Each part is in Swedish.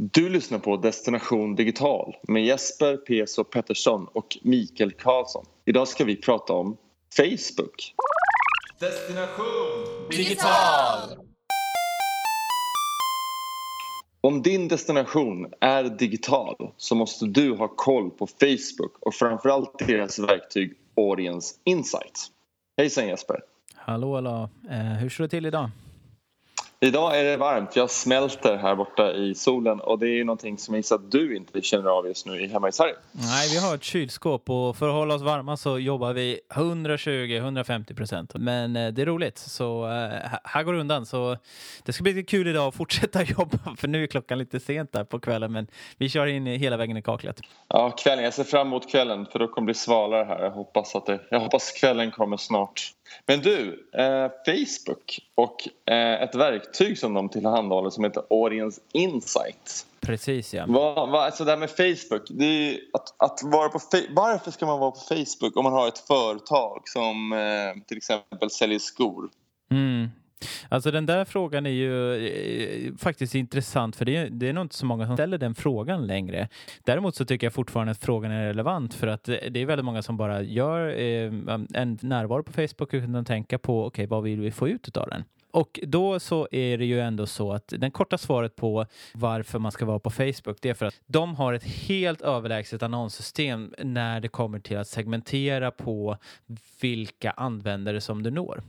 Du lyssnar på Destination Digital med Jesper Peso Pettersson och Mikael Karlsson. Idag ska vi prata om Facebook. Destination Digital! Om din destination är digital så måste du ha koll på Facebook och framförallt deras verktyg Audience Insight. Hejsan Jesper! Hallå, hallå. Eh, hur står det till idag? Idag är det varmt. Jag smälter här borta i solen och det är någonting som jag gissar att du inte känner av just nu hemma i Sverige. Nej, vi har ett kylskåp och för att hålla oss varma så jobbar vi 120-150 procent. Men eh, det är roligt, så eh, här går det undan. Så det ska bli kul idag att fortsätta jobba, för nu är klockan lite sent där på kvällen, men vi kör in hela vägen i kaklet. Ja, kvällen. Jag ser fram emot kvällen för då kommer det bli svalare här. Jag hoppas att det, jag hoppas kvällen kommer snart. Men du, eh, Facebook och eh, ett verktyg som de tillhandahåller som heter Audience Insight. Precis ja. Vad, vad, alltså det här med Facebook, att, att vara på varför ska man vara på Facebook om man har ett företag som eh, till exempel säljer skor? Mm. Alltså den där frågan är ju eh, eh, faktiskt intressant för det är, det är nog inte så många som ställer den frågan längre. Däremot så tycker jag fortfarande att frågan är relevant för att eh, det är väldigt många som bara gör en närvaro på Facebook utan att tänka på okej, okay, vad vill vi få ut av den? Och då så är det ju ändå så att den korta svaret på varför man ska vara på Facebook det är för att de har ett helt överlägset annonssystem när det kommer till att segmentera på vilka användare som du når.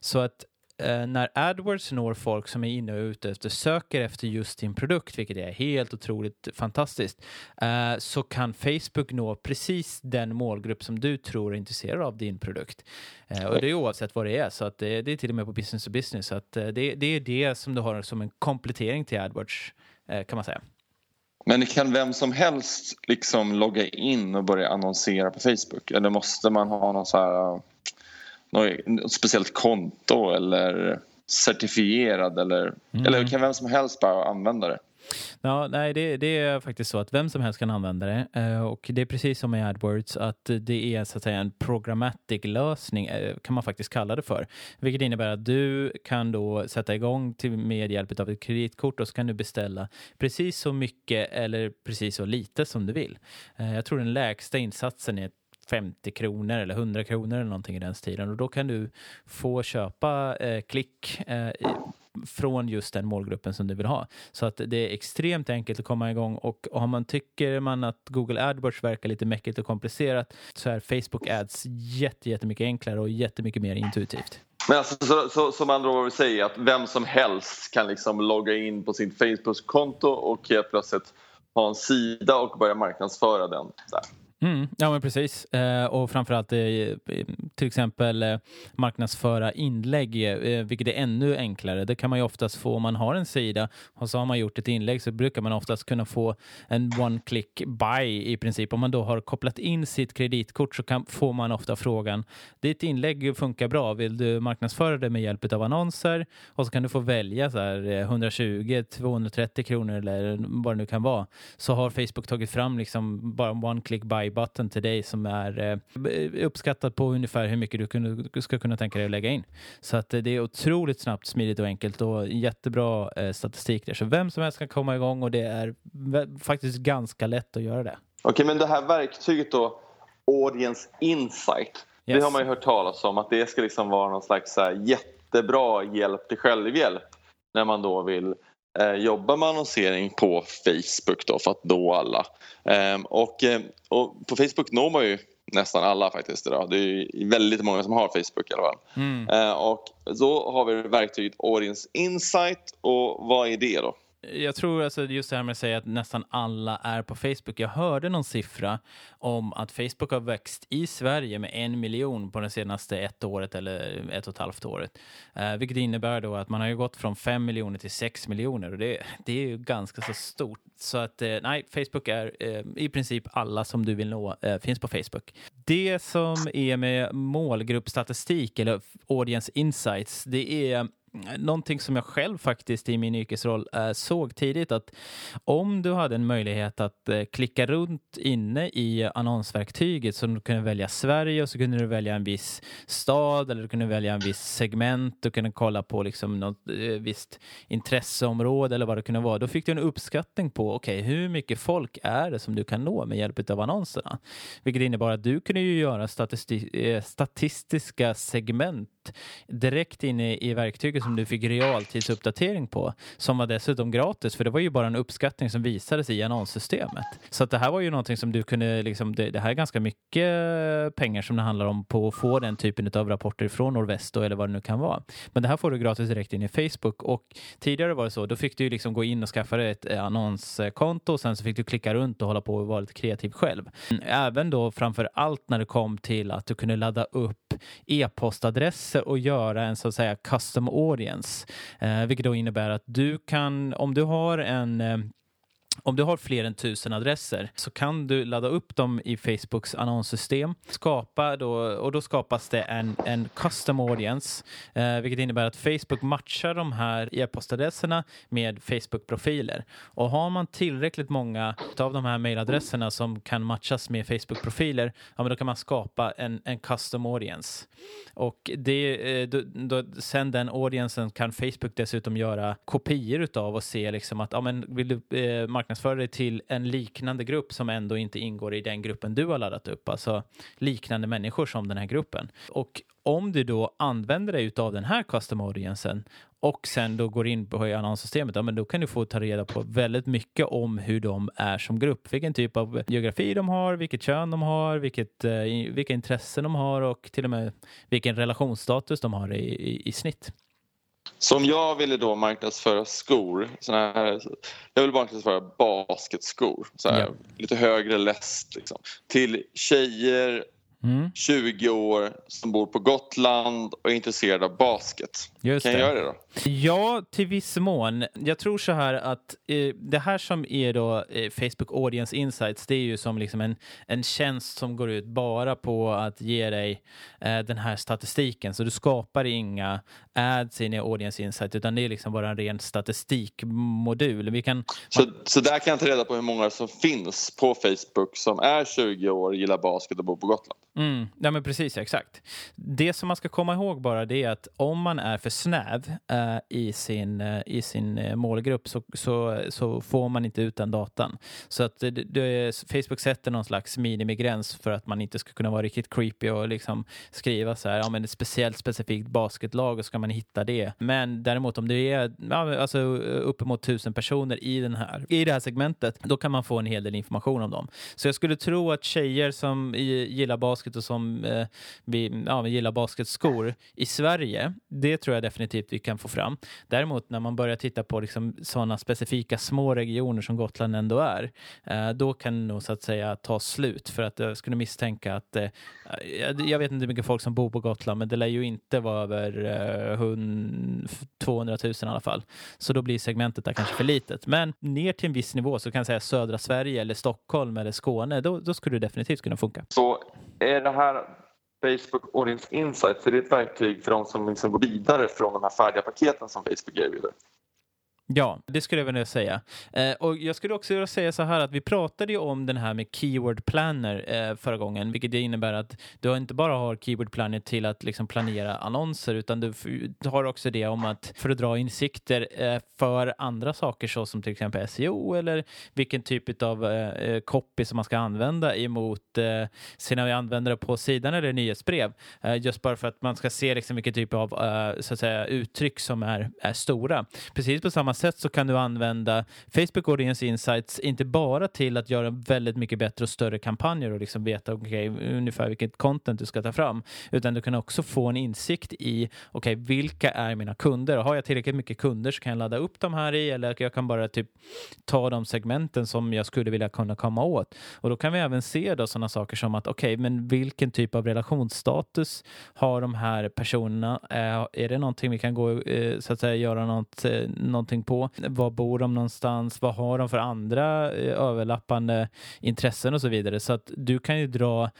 Så att eh, när AdWords når folk som är inne och ute efter, söker efter just din produkt, vilket är helt otroligt fantastiskt, eh, så kan Facebook nå precis den målgrupp som du tror är intresserad av din produkt. Eh, och det är oavsett vad det är, så att det, det är till och med på business to business. Så att eh, det, det är det som du har som en komplettering till AdWords, eh, kan man säga. Men kan vem som helst liksom logga in och börja annonsera på Facebook? Eller måste man ha någon så här något speciellt konto eller certifierad eller, mm. eller kan vem som helst bara använda det? Ja, nej, det, det, är faktiskt så att vem som helst kan använda det eh, och det är precis som med AdWords att det är så att säga en programmatic lösning eh, kan man faktiskt kalla det för. Vilket innebär att du kan då sätta igång till, med hjälp av ett kreditkort och så kan du beställa precis så mycket eller precis så lite som du vill. Eh, jag tror den lägsta insatsen är 50 kronor eller 100 kronor eller någonting i den stilen och då kan du få köpa eh, klick eh, från just den målgruppen som du vill ha. Så att det är extremt enkelt att komma igång och om man tycker man att Google AdWords verkar lite mäckigt och komplicerat så är Facebook Ads jätte, jättemycket enklare och jättemycket mer intuitivt. Men alltså, så, så, som andra ord säger att vem som helst kan liksom logga in på sitt Facebook-konto och helt plötsligt ha en sida och börja marknadsföra den. Där. Mm, ja, men precis. Eh, och framförallt eh, till exempel eh, marknadsföra inlägg, eh, vilket är ännu enklare. Det kan man ju oftast få om man har en sida och så har man gjort ett inlägg så brukar man oftast kunna få en one-click buy i princip. Om man då har kopplat in sitt kreditkort så kan, får man ofta frågan ditt inlägg funkar bra, vill du marknadsföra det med hjälp av annonser? Och så kan du få välja så här eh, 120, 230 kronor eller vad det nu kan vara. Så har Facebook tagit fram liksom bara one-click buy buy-button till dig som är eh, uppskattat på ungefär hur mycket du, ska kunna tänka dig att lägga in. Så att eh, det är otroligt snabbt, smidigt och enkelt och jättebra eh, statistik där. Så vem som helst kan komma igång och det är faktiskt ganska lätt att göra det. Okej, men det här verktyget då, Audience Insight, yes. det har man ju hört talas om att det ska liksom vara någon slags jättebra hjälp till självhjälp när man då vill jobbar med annonsering på Facebook då för att nå alla. Eh, och, eh, och på Facebook når man ju nästan alla faktiskt idag. Det är väldigt många som har Facebook i alla fall. Mm. Eh, och så har vi verktyget Audience Insight och vad är det då? Jag tror alltså just det här med att säga att nästan alla är på Facebook. Jag hörde någon siffra om att Facebook har växt i Sverige med en miljon på det senaste ett året eller ett och ett halvt året. Eh, vilket innebär då att man har ju gått från fem miljoner till sex miljoner och det, det är ju ganska så stort. Så att eh, nej, Facebook är eh, i princip alla som du vill nå eh, finns på Facebook. Det som är med målgruppstatistik, eller audience insights, det är någonting som jag själv faktiskt i min yrkesroll eh, såg tidigt att om du hade en möjlighet att eh, klicka runt inne i annonsverktyget så du kunde välja Sverige och så kunde du välja en viss stad eller du kunde välja en viss segment, du kunde kolla på liksom något eh, visst intresseområde eller vad det kunde vara. Då fick du en uppskattning på okej, okay, hur mycket folk är det som du kan nå med hjälp av annonserna? Vilket innebar att du kunde ju göra statistiska segment direkt in i verktyget som du fick realtidsuppdatering på, som var dessutom gratis, för det var ju bara en uppskattning som visades i annonssystemet. Så att det här var ju någonting som du kunde, liksom, det, det här är ganska mycket pengar som det handlar om på att få den typen av rapporter från Norvesto eller vad det nu kan vara. Men det här får du gratis direkt in i Facebook och tidigare var det så, då fick du liksom gå in och skaffa dig ett eh, annonskonto och sen så fick du klicka runt och hålla på och vara lite kreativ själv. Mm, även då framför allt när det kom till att du kunde ladda upp e-postadresser och göra en så att säga custom audience, eh, vilket då innebär att du kan, om du har en eh, om du har fler än tusen adresser så kan du ladda upp dem i Facebooks annonssystem. Skapa då, och då skapas det en, en custom audience, eh, vilket innebär att Facebook matchar de här e-postadresserna med Facebook-profiler. Och har man tillräckligt många av de här mejladresserna som kan matchas med Facebook-profiler, ja, men då kan man skapa en, en custom audience. Och det, eh, då, då, sen den audiencen kan Facebook dessutom göra kopior utav och se liksom att ja, men vill du eh, marknadsföra dig till en liknande grupp som ändå inte ingår i den gruppen du har laddat upp, alltså liknande människor som den här gruppen. Och om du då använder dig av den här custom audiencen och sen då går in på annonssystemet, ja, men då kan du få ta reda på väldigt mycket om hur de är som grupp, vilken typ av geografi de har, vilket kön de har, vilket, eh, vilka intressen de har och till och med vilken relationsstatus de har i, i, i snitt. Så om jag ville då marknadsföra skor, såna här, jag vill marknadsföra basketskor, så här, ja. lite högre läst liksom, till tjejer mm. 20 år som bor på Gotland och är intresserad av basket. Just kan jag det. göra det då? Ja, till viss mån. Jag tror så här att eh, det här som är då eh, Facebook Audience Insights, det är ju som liksom en, en tjänst som går ut bara på att ge dig eh, den här statistiken. Så du skapar inga ads in i Audience Insights, utan det är liksom bara en ren statistikmodul. Vi kan... så, så där kan jag ta reda på hur många som finns på Facebook som är 20 år, gillar basket och bor på Gotland? Mm, ja, men precis, exakt. Det som man ska komma ihåg bara det är att om man är för snäv eh, i sin, eh, i sin eh, målgrupp så, så, så, får man inte ut den datan. Så att det, det, Facebook sätter någon slags minimigräns för att man inte ska kunna vara riktigt creepy och liksom skriva så här, ja men ett speciellt specifikt basketlag och ska man hitta det. Men däremot om det är ja, alltså, uppemot tusen personer i, den här, i det här segmentet, då kan man få en hel del information om dem. Så jag skulle tro att tjejer som gillar basket basket och som eh, vi, ja, vi gillar basketskor i Sverige, det tror jag definitivt vi kan få fram. Däremot när man börjar titta på liksom sådana specifika små regioner som Gotland ändå är, eh, då kan det nog så att säga ta slut för att jag skulle misstänka att eh, jag vet inte hur mycket folk som bor på Gotland, men det lär ju inte vara över eh, 200 000 i alla fall. Så då blir segmentet där kanske för litet. Men ner till en viss nivå så kan jag säga södra Sverige eller Stockholm eller Skåne, då, då skulle det definitivt kunna funka. Så är det här Facebook Audience Insights, är det ett verktyg för de som liksom går vidare från de här färdiga paketen som Facebook erbjuder? Ja, det skulle jag vilja säga. Eh, och jag skulle också vilja säga så här att vi pratade ju om den här med Keyword Planner eh, förra gången, vilket det innebär att du inte bara har Keyword Planner till att liksom planera annonser, utan du har också det om att för att dra insikter eh, för andra saker så som till exempel SEO eller vilken typ av eh, eh, copy som man ska använda emot eh, sina användare på sidan eller nyhetsbrev. Eh, just bara för att man ska se liksom vilken typ av eh, så att säga, uttryck som är, är stora. Precis på samma sätt så kan du använda Facebook Audience Insights inte bara till att göra väldigt mycket bättre och större kampanjer och liksom veta okay, ungefär vilket content du ska ta fram, utan du kan också få en insikt i okay, vilka är mina kunder? och Har jag tillräckligt mycket kunder så kan jag ladda upp de här i eller jag kan bara typ ta de segmenten som jag skulle vilja kunna komma åt. Och då kan vi även se då sådana saker som att okej, okay, men vilken typ av relationsstatus har de här personerna? Eh, är, det någonting vi kan gå eh, så att säga göra något, eh, någonting på. Var bor de någonstans? Vad har de för andra eh, överlappande intressen och så vidare? Så att du kan ju dra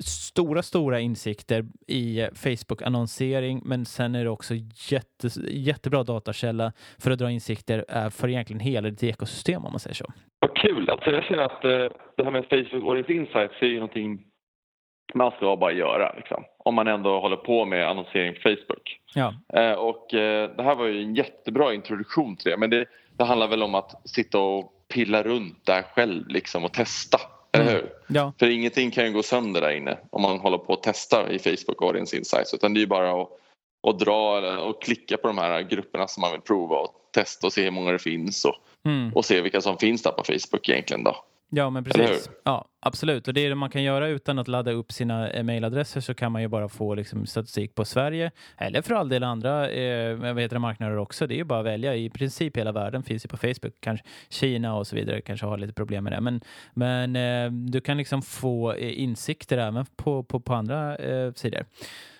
stora, stora insikter i Facebook-annonsering men sen är det också jätte, jättebra datakälla för att dra insikter eh, för egentligen hela ditt ekosystem om man säger så. Vad kul! Alltså jag känner att eh, det här med Facebook Audience Insights är ju någonting man ska bara göra liksom. om man ändå håller på med annonsering på Facebook. Ja. Eh, och eh, det här var ju en jättebra introduktion till det men det, det handlar väl om att sitta och pilla runt där själv liksom och testa. Eller mm. hur? Ja. För ingenting kan ju gå sönder där inne om man håller på att testa i Facebook Audience Insights utan det är ju bara att, att dra och klicka på de här grupperna som man vill prova och testa och se hur många det finns och, mm. och se vilka som finns där på Facebook egentligen då. Ja, men precis. Ja, absolut. Och det är det man kan göra utan att ladda upp sina mejladresser så kan man ju bara få liksom, statistik på Sverige eller för all del andra eh, vad heter det, marknader också. Det är ju bara att välja. I princip hela världen finns ju på Facebook. Kanske Kina och så vidare kanske har lite problem med det. Men, men eh, du kan liksom få eh, insikter även på, på, på andra eh, sidor.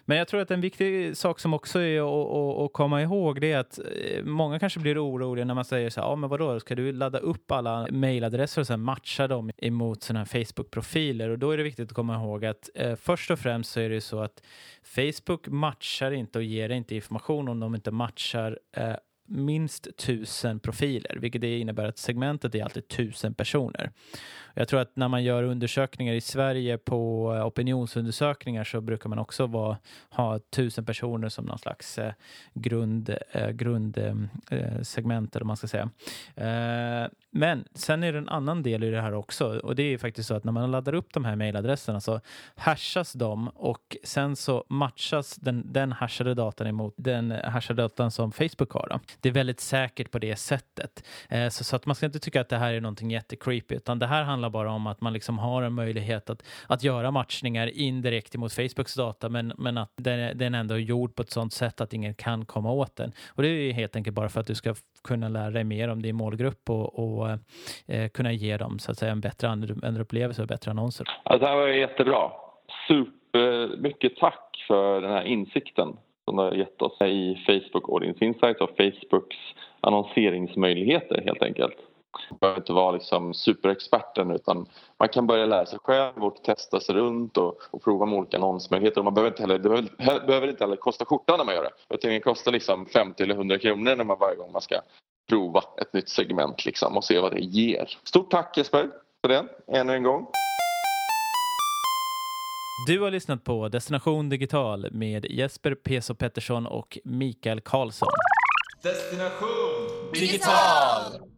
Men jag tror att en viktig sak som också är att, att, komma ihåg det är att eh, många kanske blir oroliga när man säger så här, ja men vadå, ska du ladda upp alla mejladresser och sen matcha dem emot sådana här Facebook-profiler? Och då är det viktigt att komma ihåg att eh, först och främst så är det ju så att Facebook matchar inte och ger inte information om de inte matchar eh, minst tusen profiler, vilket det innebär att segmentet är alltid tusen personer. Jag tror att när man gör undersökningar i Sverige på eh, opinionsundersökningar så brukar man också vara, ha tusen personer som någon slags eh, grund, eh, grundsegment, eh, eh, eller man ska säga. Men sen är det en annan del i det här också och det är faktiskt så att när man laddar upp de här mejladresserna så hashas de och sen så matchas den, den hashade datan emot den hashade datan som Facebook har. Då. Det är väldigt säkert på det sättet. Eh, så, så att man ska inte tycka att det här är någonting jättecreepy utan det här handlar bara om att man liksom har en möjlighet att, att göra matchningar indirekt emot Facebooks data men, men att den, den ändå är gjord på ett sådant sätt att ingen kan komma åt den. Och det är helt enkelt bara för att du ska kunna lära dig mer om din målgrupp och, och Eh, eh, kunna ge dem så att säga en bättre användarupplevelse och bättre annonser. Ja, det här var jättebra. Super, mycket tack för den här insikten som du har gett oss i Facebook Audience Insights och Facebooks annonseringsmöjligheter helt enkelt. Man behöver inte vara liksom superexperten utan man kan börja lära sig själv och testa sig runt och, och prova med olika annonsmöjligheter. Man behöver inte heller, det behöver, behöver inte heller kosta skjortan när man gör det. Utan det kostar liksom 50 eller 100 kronor när man varje gång man ska prova ett nytt segment liksom och se vad det ger. Stort tack Jesper för det ännu en gång. Du har lyssnat på Destination Digital med Jesper Peso Pettersson och Mikael Karlsson. Destination Digital!